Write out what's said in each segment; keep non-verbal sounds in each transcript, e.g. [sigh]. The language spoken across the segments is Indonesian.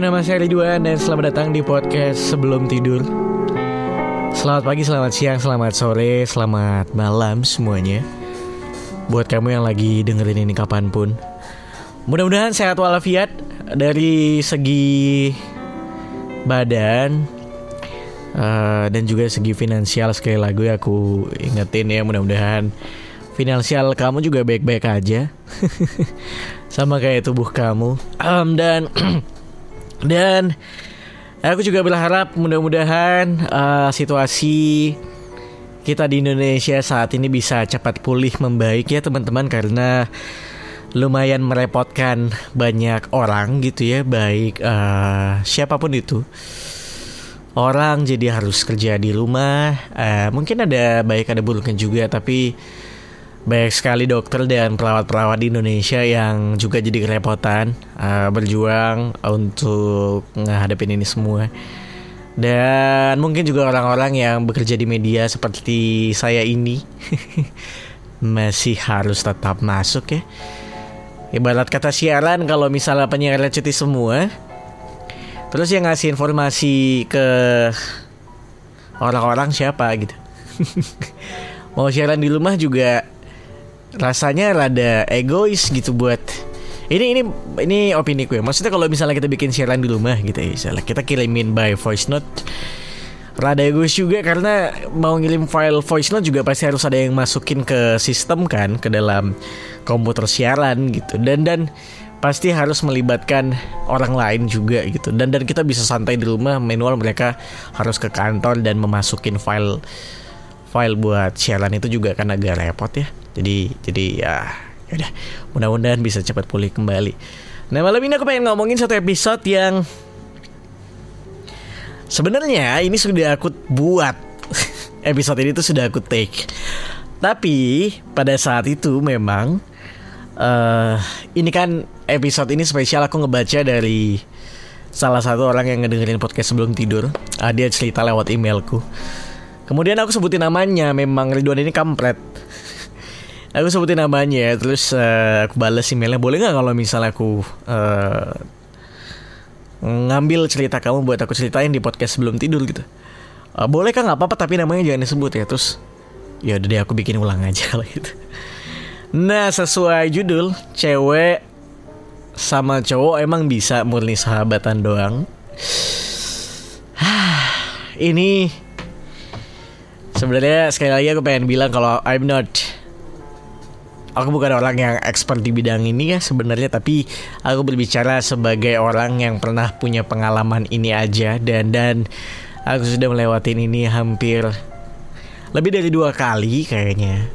Hai, nama saya Ridwan dan selamat datang di podcast Sebelum Tidur. Selamat pagi, selamat siang, selamat sore, selamat malam semuanya. Buat kamu yang lagi dengerin ini kapan pun. Mudah-mudahan sehat walafiat dari segi badan uh, dan juga segi finansial sekali lagi aku ingetin ya mudah-mudahan finansial kamu juga baik-baik aja [laughs] sama kayak tubuh kamu um, dan [clears throat] Dan aku juga berharap mudah-mudahan uh, situasi kita di Indonesia saat ini bisa cepat pulih membaik ya teman-teman karena lumayan merepotkan banyak orang gitu ya. Baik uh, siapa pun itu. Orang jadi harus kerja di rumah. Uh, mungkin ada baik ada buruknya juga tapi banyak sekali dokter dan perawat-perawat di Indonesia yang juga jadi kerepotan uh, berjuang untuk menghadapin ini semua. Dan mungkin juga orang-orang yang bekerja di media seperti saya ini [laughs] masih harus tetap masuk ya. Ibarat kata siaran kalau misalnya penyiar cuti semua, terus yang ngasih informasi ke orang-orang siapa gitu. [laughs] Mau siaran di rumah juga rasanya rada egois gitu buat ini ini ini opini gue. Maksudnya kalau misalnya kita bikin siaran di rumah gitu ya, misalnya kita kirimin by voice note rada egois juga karena mau ngirim file voice note juga pasti harus ada yang masukin ke sistem kan ke dalam komputer siaran gitu. Dan dan pasti harus melibatkan orang lain juga gitu. Dan dan kita bisa santai di rumah manual mereka harus ke kantor dan memasukin file file buat siaran itu juga kan agak repot ya jadi jadi ya udah mudah-mudahan bisa cepat pulih kembali. Nah malam ini aku pengen ngomongin satu episode yang sebenarnya ini sudah aku buat [laughs] episode ini tuh sudah aku take. Tapi pada saat itu memang uh, ini kan episode ini spesial aku ngebaca dari salah satu orang yang ngedengerin podcast sebelum tidur. Uh, dia cerita lewat emailku. Kemudian aku sebutin namanya, memang Ridwan ini kampret aku sebutin namanya terus uh, aku balas emailnya. Boleh nggak kalau misalnya aku uh, ngambil cerita kamu buat aku ceritain di podcast sebelum tidur gitu? Uh, boleh kan nggak apa-apa tapi namanya jangan disebut ya. Terus ya udah deh aku bikin ulang aja [laughs] lah gitu. Nah sesuai judul cewek sama cowok emang bisa murni sahabatan doang. [sighs] Ini sebenarnya sekali lagi aku pengen bilang kalau I'm not aku bukan orang yang expert di bidang ini ya sebenarnya tapi aku berbicara sebagai orang yang pernah punya pengalaman ini aja. Dan dan aku sudah melewatin ini hampir lebih dari dua kali kayaknya.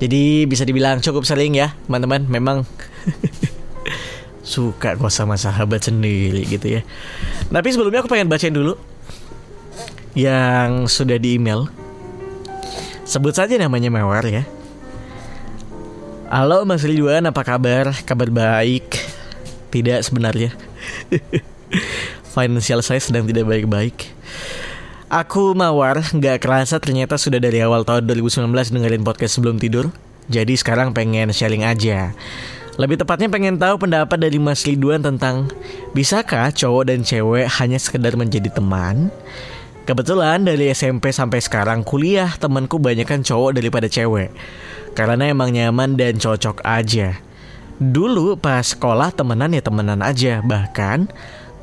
Jadi bisa dibilang cukup sering ya teman-teman. Memang [laughs] suka kok sama sahabat sendiri gitu ya. Tapi sebelumnya aku pengen bacain dulu yang sudah di email. Sebut saja namanya Mawar ya Halo Mas Ridwan, apa kabar? Kabar baik? Tidak sebenarnya. [laughs] Finansial saya sedang tidak baik-baik. Aku mawar, nggak kerasa ternyata sudah dari awal tahun 2019 dengerin podcast sebelum tidur. Jadi sekarang pengen sharing aja. Lebih tepatnya pengen tahu pendapat dari Mas Ridwan tentang bisakah cowok dan cewek hanya sekedar menjadi teman? Kebetulan dari SMP sampai sekarang kuliah temanku banyak kan cowok daripada cewek karena emang nyaman dan cocok aja. Dulu pas sekolah temenan ya temenan aja, bahkan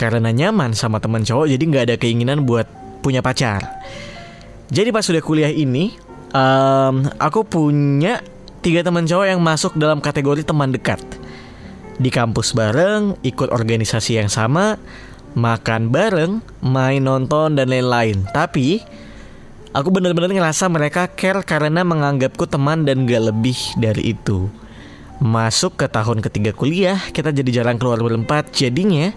karena nyaman sama teman cowok jadi nggak ada keinginan buat punya pacar. Jadi pas sudah kuliah ini, um, aku punya tiga teman cowok yang masuk dalam kategori teman dekat. Di kampus bareng, ikut organisasi yang sama, makan bareng, main nonton dan lain-lain. Tapi Aku benar-benar ngerasa mereka care karena menganggapku teman dan gak lebih dari itu. Masuk ke tahun ketiga kuliah, kita jadi jarang keluar berempat, jadinya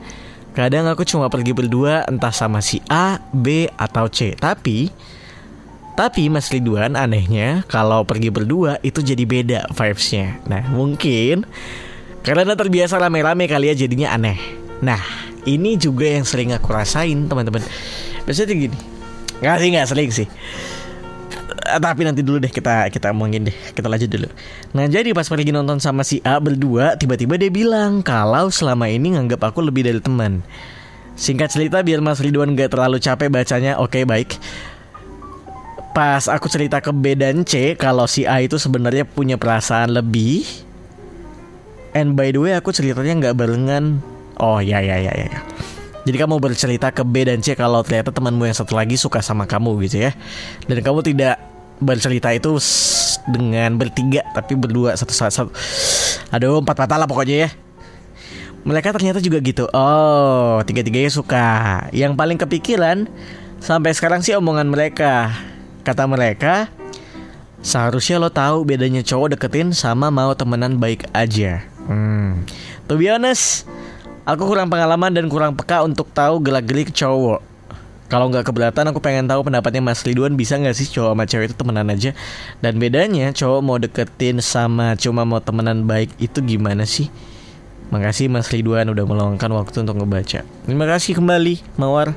kadang aku cuma pergi berdua entah sama si A, B, atau C. Tapi, tapi Mas Ridwan anehnya kalau pergi berdua itu jadi beda vibesnya. Nah mungkin karena terbiasa rame-rame kali ya jadinya aneh. Nah ini juga yang sering aku rasain teman-teman. Biasanya gini, Nggak sih nggak sering sih. Tapi nanti dulu deh kita kita omongin deh. Kita lanjut dulu. Nah jadi pas pergi nonton sama si A berdua tiba-tiba dia bilang kalau selama ini nganggap aku lebih dari teman. Singkat cerita biar Mas Ridwan gak terlalu capek bacanya oke okay, baik. Pas aku cerita ke B dan C kalau si A itu sebenarnya punya perasaan lebih. And by the way aku ceritanya nggak barengan. Oh ya ya ya ya jadi kamu bercerita ke B dan C kalau ternyata temanmu yang satu lagi suka sama kamu gitu ya. Dan kamu tidak bercerita itu dengan bertiga tapi berdua satu satu. Aduh empat patah lah pokoknya ya. Mereka ternyata juga gitu. Oh, tiga-tiganya suka. Yang paling kepikiran sampai sekarang sih omongan mereka. Kata mereka, seharusnya lo tahu bedanya cowok deketin sama mau temenan baik aja. Hmm. To be honest, Aku kurang pengalaman dan kurang peka untuk tahu gelak-gelik cowok. Kalau nggak keberatan, aku pengen tahu pendapatnya Mas Ridwan bisa nggak sih cowok sama cewek itu temenan aja? Dan bedanya cowok mau deketin sama cuma mau temenan baik itu gimana sih? Makasih Mas Ridwan udah meluangkan waktu untuk ngebaca. Terima kasih kembali Mawar.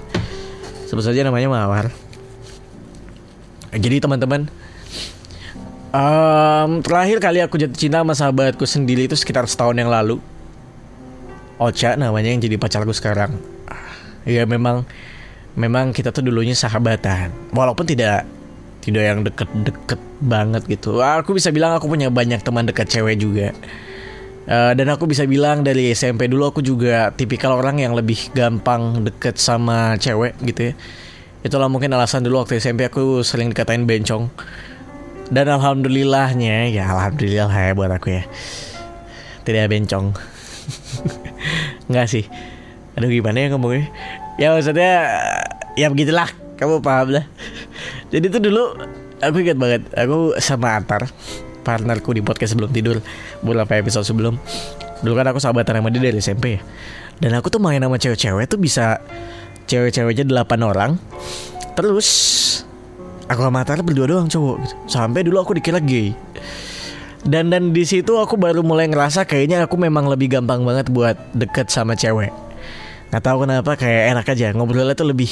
Sebut saja namanya Mawar. Jadi teman-teman, um, terakhir kali aku jatuh cinta sama sahabatku sendiri itu sekitar setahun yang lalu. Ocha namanya yang jadi pacarku sekarang. Ya memang memang kita tuh dulunya sahabatan. Walaupun tidak tidak yang deket-deket banget gitu. Aku bisa bilang aku punya banyak teman dekat cewek juga. Uh, dan aku bisa bilang dari SMP dulu aku juga tipikal orang yang lebih gampang deket sama cewek gitu ya. Itulah mungkin alasan dulu waktu SMP aku sering dikatain bencong. Dan alhamdulillahnya ya alhamdulillah ya buat aku ya. Tidak bencong. [laughs] Enggak sih. Aduh gimana ya ngomongnya? Ya maksudnya Ya begitulah. Kamu paham lah. Jadi tuh dulu Aku ingat banget. Aku sama Antar Partnerku di podcast sebelum tidur. Beberapa episode sebelum. Dulu kan aku sahabatan sama dia dari SMP ya. Dan aku tuh main sama cewek-cewek tuh bisa Cewek-ceweknya 8 orang. Terus Aku sama Antar berdua doang cowok. Sampai dulu aku dikira gay dan dan di situ aku baru mulai ngerasa kayaknya aku memang lebih gampang banget buat deket sama cewek. Nggak tahu kenapa kayak enak aja. Ngobrolnya tuh lebih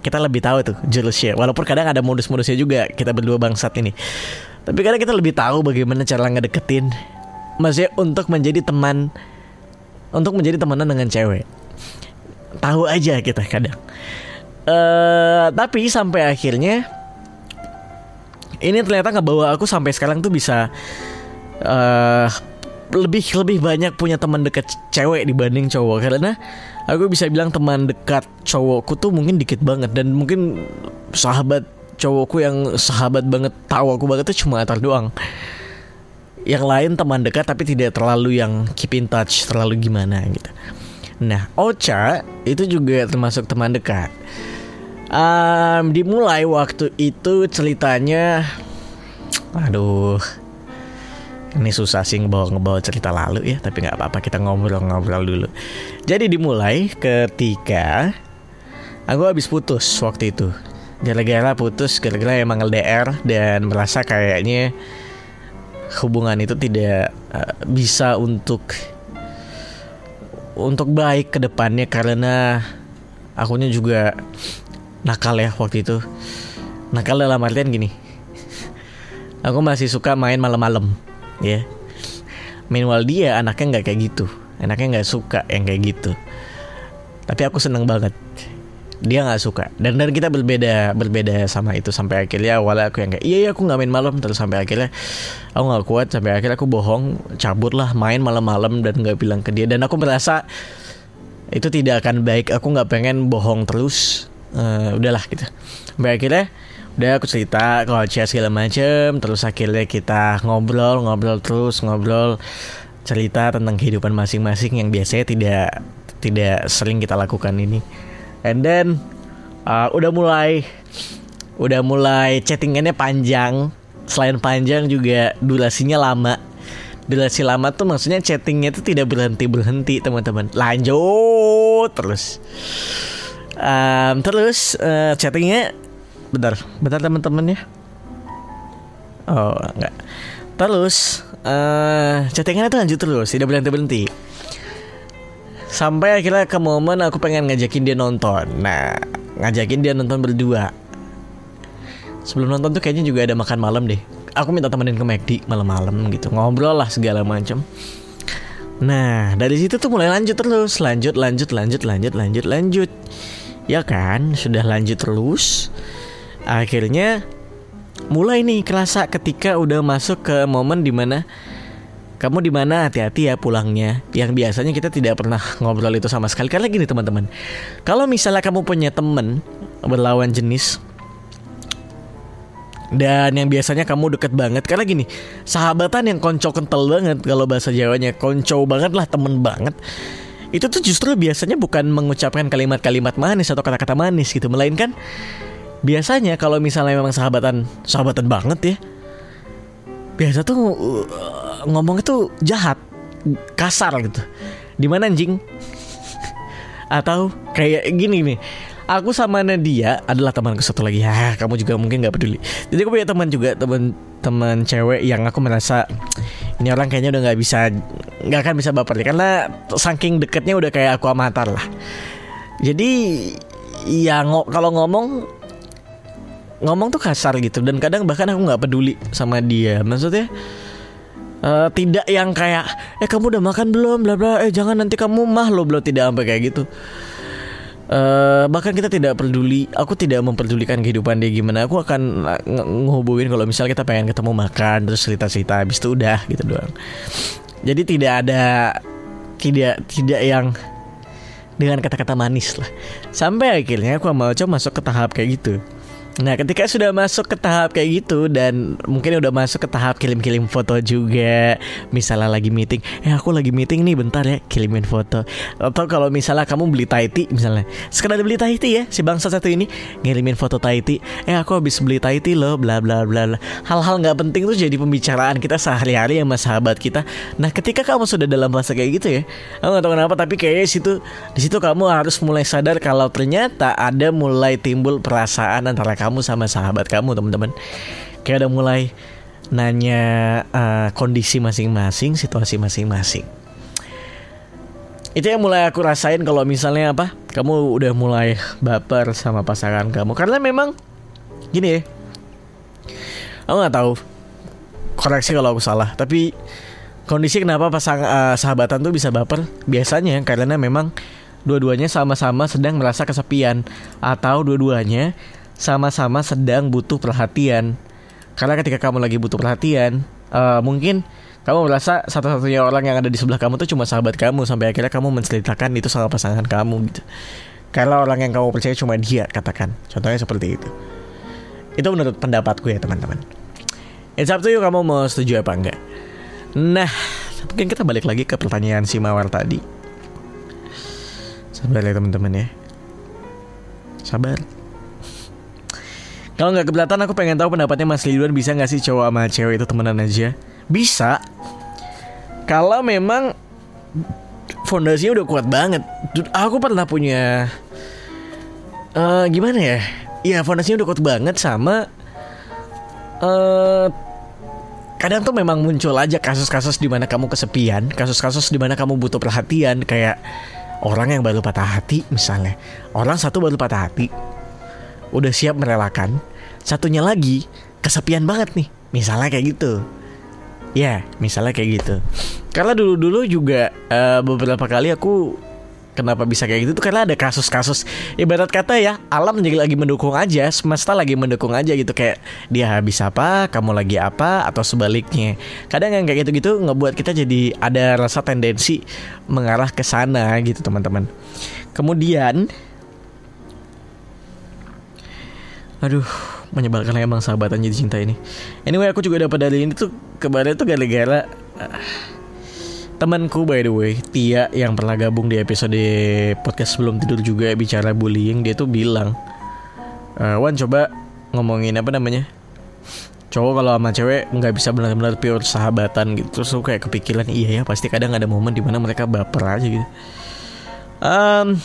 kita lebih tahu tuh jurusnya. Walaupun kadang ada modus-modusnya juga kita berdua bangsat ini. Tapi kadang kita lebih tahu bagaimana cara ngedeketin. Maksudnya untuk menjadi teman untuk menjadi temenan dengan cewek. Tahu aja kita kadang. Uh, tapi sampai akhirnya ini ternyata nggak bawa aku sampai sekarang tuh bisa uh, lebih lebih banyak punya teman dekat cewek dibanding cowok. Karena aku bisa bilang teman dekat cowokku tuh mungkin dikit banget. Dan mungkin sahabat cowokku yang sahabat banget tahu aku banget tuh cuma Atar doang. Yang lain teman dekat tapi tidak terlalu yang keep in touch terlalu gimana gitu. Nah Ocha itu juga termasuk teman dekat um, dimulai waktu itu ceritanya aduh ini susah sih ngebawa ngebawa cerita lalu ya tapi nggak apa-apa kita ngobrol-ngobrol dulu. Jadi dimulai ketika aku habis putus waktu itu. Gara-gara putus gara-gara emang LDR dan merasa kayaknya hubungan itu tidak uh, bisa untuk untuk baik ke depannya karena akunya juga nakal ya waktu itu. Nakal dalam artian gini. Aku masih suka main malam-malam ya. Minimal dia anaknya nggak kayak gitu. Anaknya nggak suka yang kayak gitu. Tapi aku seneng banget. Dia nggak suka. Dan dan kita berbeda berbeda sama itu sampai akhirnya awalnya aku yang kayak iya iya aku nggak main malam. Terus sampai akhirnya aku nggak kuat sampai akhirnya aku bohong cabut lah main malam-malam dan nggak bilang ke dia. Dan aku merasa itu tidak akan baik. Aku nggak pengen bohong terus uh, udahlah gitu. Sampai akhirnya udah aku cerita kalau chat segala macem terus akhirnya kita ngobrol ngobrol terus ngobrol cerita tentang kehidupan masing-masing yang biasanya tidak tidak sering kita lakukan ini. And then uh, udah mulai udah mulai chattingannya panjang. Selain panjang juga durasinya lama. Durasi lama tuh maksudnya chattingnya itu tidak berhenti berhenti teman-teman. Lanjut terus um, terus uh, chattingnya? Bentar bentar teman-teman ya. Oh enggak. Terus uh, chattingannya tuh lanjut terus tidak berhenti berhenti. Sampai akhirnya ke momen aku pengen ngajakin dia nonton. Nah ngajakin dia nonton berdua. Sebelum nonton tuh kayaknya juga ada makan malam deh. Aku minta temenin ke McD malam-malam gitu ngobrol lah segala macam. Nah dari situ tuh mulai lanjut terus. Lanjut lanjut lanjut lanjut lanjut lanjut ya kan sudah lanjut terus. Akhirnya mulai nih kerasa ketika udah masuk ke momen di mana kamu di mana hati-hati ya pulangnya. Yang biasanya kita tidak pernah [laughs] ngobrol itu sama sekali. Karena gini teman-teman. Kalau misalnya kamu punya temen berlawan jenis dan yang biasanya kamu deket banget Karena gini Sahabatan yang konco kental banget Kalau bahasa Jawanya Konco banget lah Temen banget Itu tuh justru biasanya bukan mengucapkan kalimat-kalimat manis Atau kata-kata manis gitu Melainkan Biasanya kalau misalnya memang sahabatan Sahabatan banget ya Biasa tuh uh, Ngomongnya tuh jahat Kasar gitu. Di mana anjing? [laughs] Atau kayak gini nih aku sama Nadia adalah temanku satu lagi. Ya kamu juga mungkin nggak peduli. Jadi aku punya teman juga teman teman cewek yang aku merasa ini orang kayaknya udah nggak bisa nggak akan bisa baper nih karena saking deketnya udah kayak aku amatar lah jadi ya ng kalau ngomong ngomong tuh kasar gitu dan kadang bahkan aku nggak peduli sama dia maksudnya Uh, tidak yang kayak eh kamu udah makan belum bla bla eh jangan nanti kamu mah lo belum tidak sampai kayak gitu Uh, bahkan kita tidak peduli, aku tidak memperdulikan kehidupan dia gimana. Aku akan ngehubungin kalau misalnya kita pengen ketemu makan terus cerita-cerita habis itu udah gitu doang. Jadi tidak ada tidak tidak yang dengan kata-kata manis lah. Sampai akhirnya aku mau coba masuk ke tahap kayak gitu. Nah ketika sudah masuk ke tahap kayak gitu Dan mungkin udah masuk ke tahap kirim-kirim foto juga Misalnya lagi meeting Eh aku lagi meeting nih bentar ya Kirimin foto. Atau kalau misalnya kamu beli Taiti misalnya Sekedar beli Taiti ya Si bangsa satu ini Ngirimin foto Taiti Eh aku habis beli Taiti loh Bla bla bla Hal-hal gak penting tuh jadi pembicaraan kita sehari-hari sama sahabat kita. Nah ketika kamu sudah dalam fase kayak gitu ya Aku gak tahu kenapa tapi kayaknya situ di situ kamu harus mulai sadar kalau ternyata ada mulai timbul perasaan antara kamu sama sahabat kamu teman-teman. Kayak udah mulai nanya uh, kondisi masing-masing situasi masing-masing. Itu yang mulai aku rasain kalau misalnya apa kamu udah mulai baper sama pasangan kamu. Karena memang gini ya aku nggak tahu koreksi kalau aku salah tapi kondisi kenapa pasang uh, sahabatan tuh bisa baper? Biasanya karena memang dua-duanya sama-sama sedang merasa kesepian atau dua-duanya sama-sama sedang butuh perhatian. Karena ketika kamu lagi butuh perhatian, uh, mungkin kamu merasa satu-satunya orang yang ada di sebelah kamu tuh cuma sahabat kamu sampai akhirnya kamu menceritakan itu sama pasangan kamu gitu. Karena orang yang kamu percaya cuma dia katakan. Contohnya seperti itu. Itu menurut pendapatku ya teman-teman. It's up to you kamu mau setuju apa enggak. Nah, mungkin kita balik lagi ke pertanyaan si Mawar tadi. Sabar ya teman-teman ya. Sabar. Kalau nggak keberatan aku pengen tahu pendapatnya Mas Ridwan bisa nggak sih cowok sama cewek itu temenan aja? Bisa. Kalau memang fondasinya udah kuat banget. Aku pernah punya uh, gimana ya? Iya fondasinya udah kuat banget sama uh, kadang tuh memang muncul aja kasus-kasus di mana kamu kesepian, kasus-kasus di mana kamu butuh perhatian kayak orang yang baru patah hati misalnya. Orang satu baru patah hati, udah siap merelakan satunya lagi kesepian banget nih. Misalnya kayak gitu. Ya misalnya kayak gitu. Karena dulu dulu juga uh, beberapa kali aku kenapa bisa kayak gitu tuh karena ada kasus-kasus ibarat kata ya alam jadi lagi mendukung aja semesta lagi mendukung aja gitu. Kayak dia habis apa kamu lagi apa atau sebaliknya. Kadang yang kayak gitu-gitu ngebuat kita jadi ada rasa tendensi mengarah ke sana gitu teman-teman. Kemudian Aduh, menyebalkan emang sahabatan jadi cinta ini. Anyway, aku juga dapat dari ini tuh kemarin tuh gara-gara uh, temanku by the way, Tia yang pernah gabung di episode podcast sebelum tidur juga bicara bullying, dia tuh bilang, uh, Wan coba ngomongin apa namanya? Cowok kalau sama cewek nggak bisa benar-benar pure sahabatan gitu. Terus aku kayak kepikiran, iya ya pasti kadang ada momen di mana mereka baper aja gitu. Um,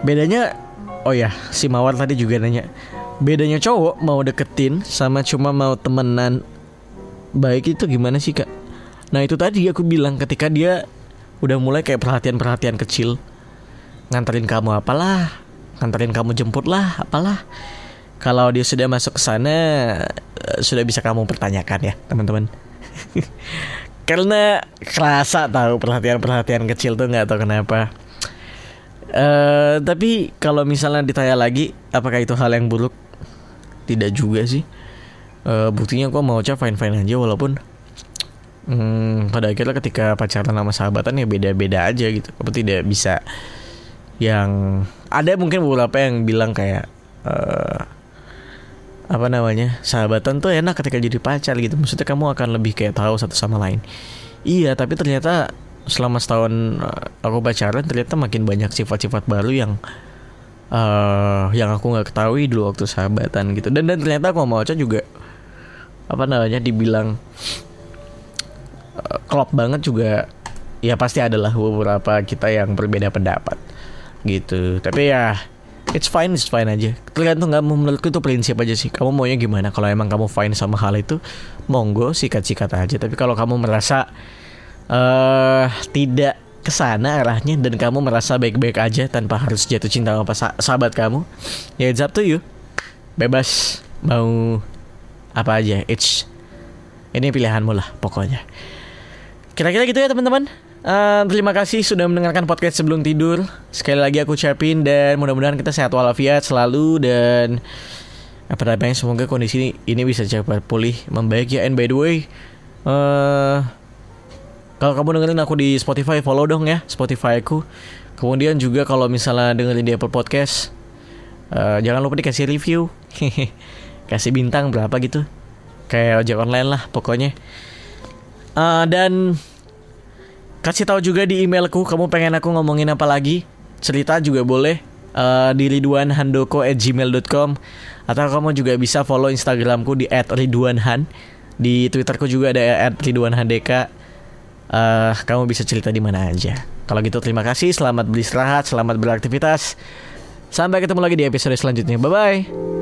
bedanya oh ya si Mawar tadi juga nanya bedanya cowok mau deketin sama cuma mau temenan? Baik itu gimana sih kak? Nah itu tadi aku bilang ketika dia udah mulai kayak perhatian-perhatian kecil nganterin kamu apalah nganterin kamu jemput lah apalah. Kalau dia sudah masuk ke sana eh, sudah bisa kamu pertanyakan ya teman-teman. [laughs] Karena kerasa tahu perhatian-perhatian kecil tuh nggak tahu kenapa uh, tapi kalau misalnya ditanya lagi apakah itu hal yang buruk? Tidak juga sih. Uh, buktinya kok mau cah fine fine aja walaupun hmm, pada akhirnya ketika pacaran sama sahabatan ya beda-beda aja gitu. Apa tidak bisa yang ada mungkin beberapa yang bilang kayak uh, apa namanya sahabatan tuh enak ketika jadi pacar gitu. Maksudnya kamu akan lebih kayak tahu satu sama lain. Iya tapi ternyata selama setahun eh, aku pacaran ternyata makin banyak sifat-sifat baru yang uh, yang aku nggak ketahui dulu waktu sahabatan gitu. Dan dan ternyata aku mau juga apa namanya dibilang uh, klop banget juga ya pasti adalah beberapa kita yang berbeda pendapat gitu. Tapi ya it's fine it's fine aja. Tergantung kamu menurutku itu prinsip aja sih. Kamu maunya gimana? Kalau emang kamu fine sama hal itu monggo sikat-sikat aja. Tapi kalau kamu merasa uh, tidak ke sana arahnya dan kamu merasa baik-baik aja tanpa harus jatuh cinta sama sahabat kamu ya it's up to you bebas mau apa aja it's ini pilihanmu lah pokoknya kira-kira gitu ya teman-teman Uh, terima kasih sudah mendengarkan podcast sebelum tidur. Sekali lagi aku ucapin dan mudah-mudahan kita sehat walafiat selalu dan apa namanya semoga kondisi ini bisa cepat pulih membaik ya. And by the way, uh, kalau kamu dengerin aku di Spotify follow dong ya Spotify aku. Kemudian juga kalau misalnya dengerin di Apple Podcast, uh, jangan lupa dikasih review, [laughs] kasih bintang berapa gitu, kayak ojek online lah pokoknya. Uh, dan Kasih tahu juga di emailku kamu pengen aku ngomongin apa lagi. Cerita juga boleh uh, di ridwanhandoko@gmail.com atau kamu juga bisa follow Instagramku di @ridwanhan. Di Twitterku juga ada @ridwanhandeka. Uh, kamu bisa cerita di mana aja. Kalau gitu terima kasih, selamat beristirahat, selamat beraktivitas. Sampai ketemu lagi di episode selanjutnya. Bye bye.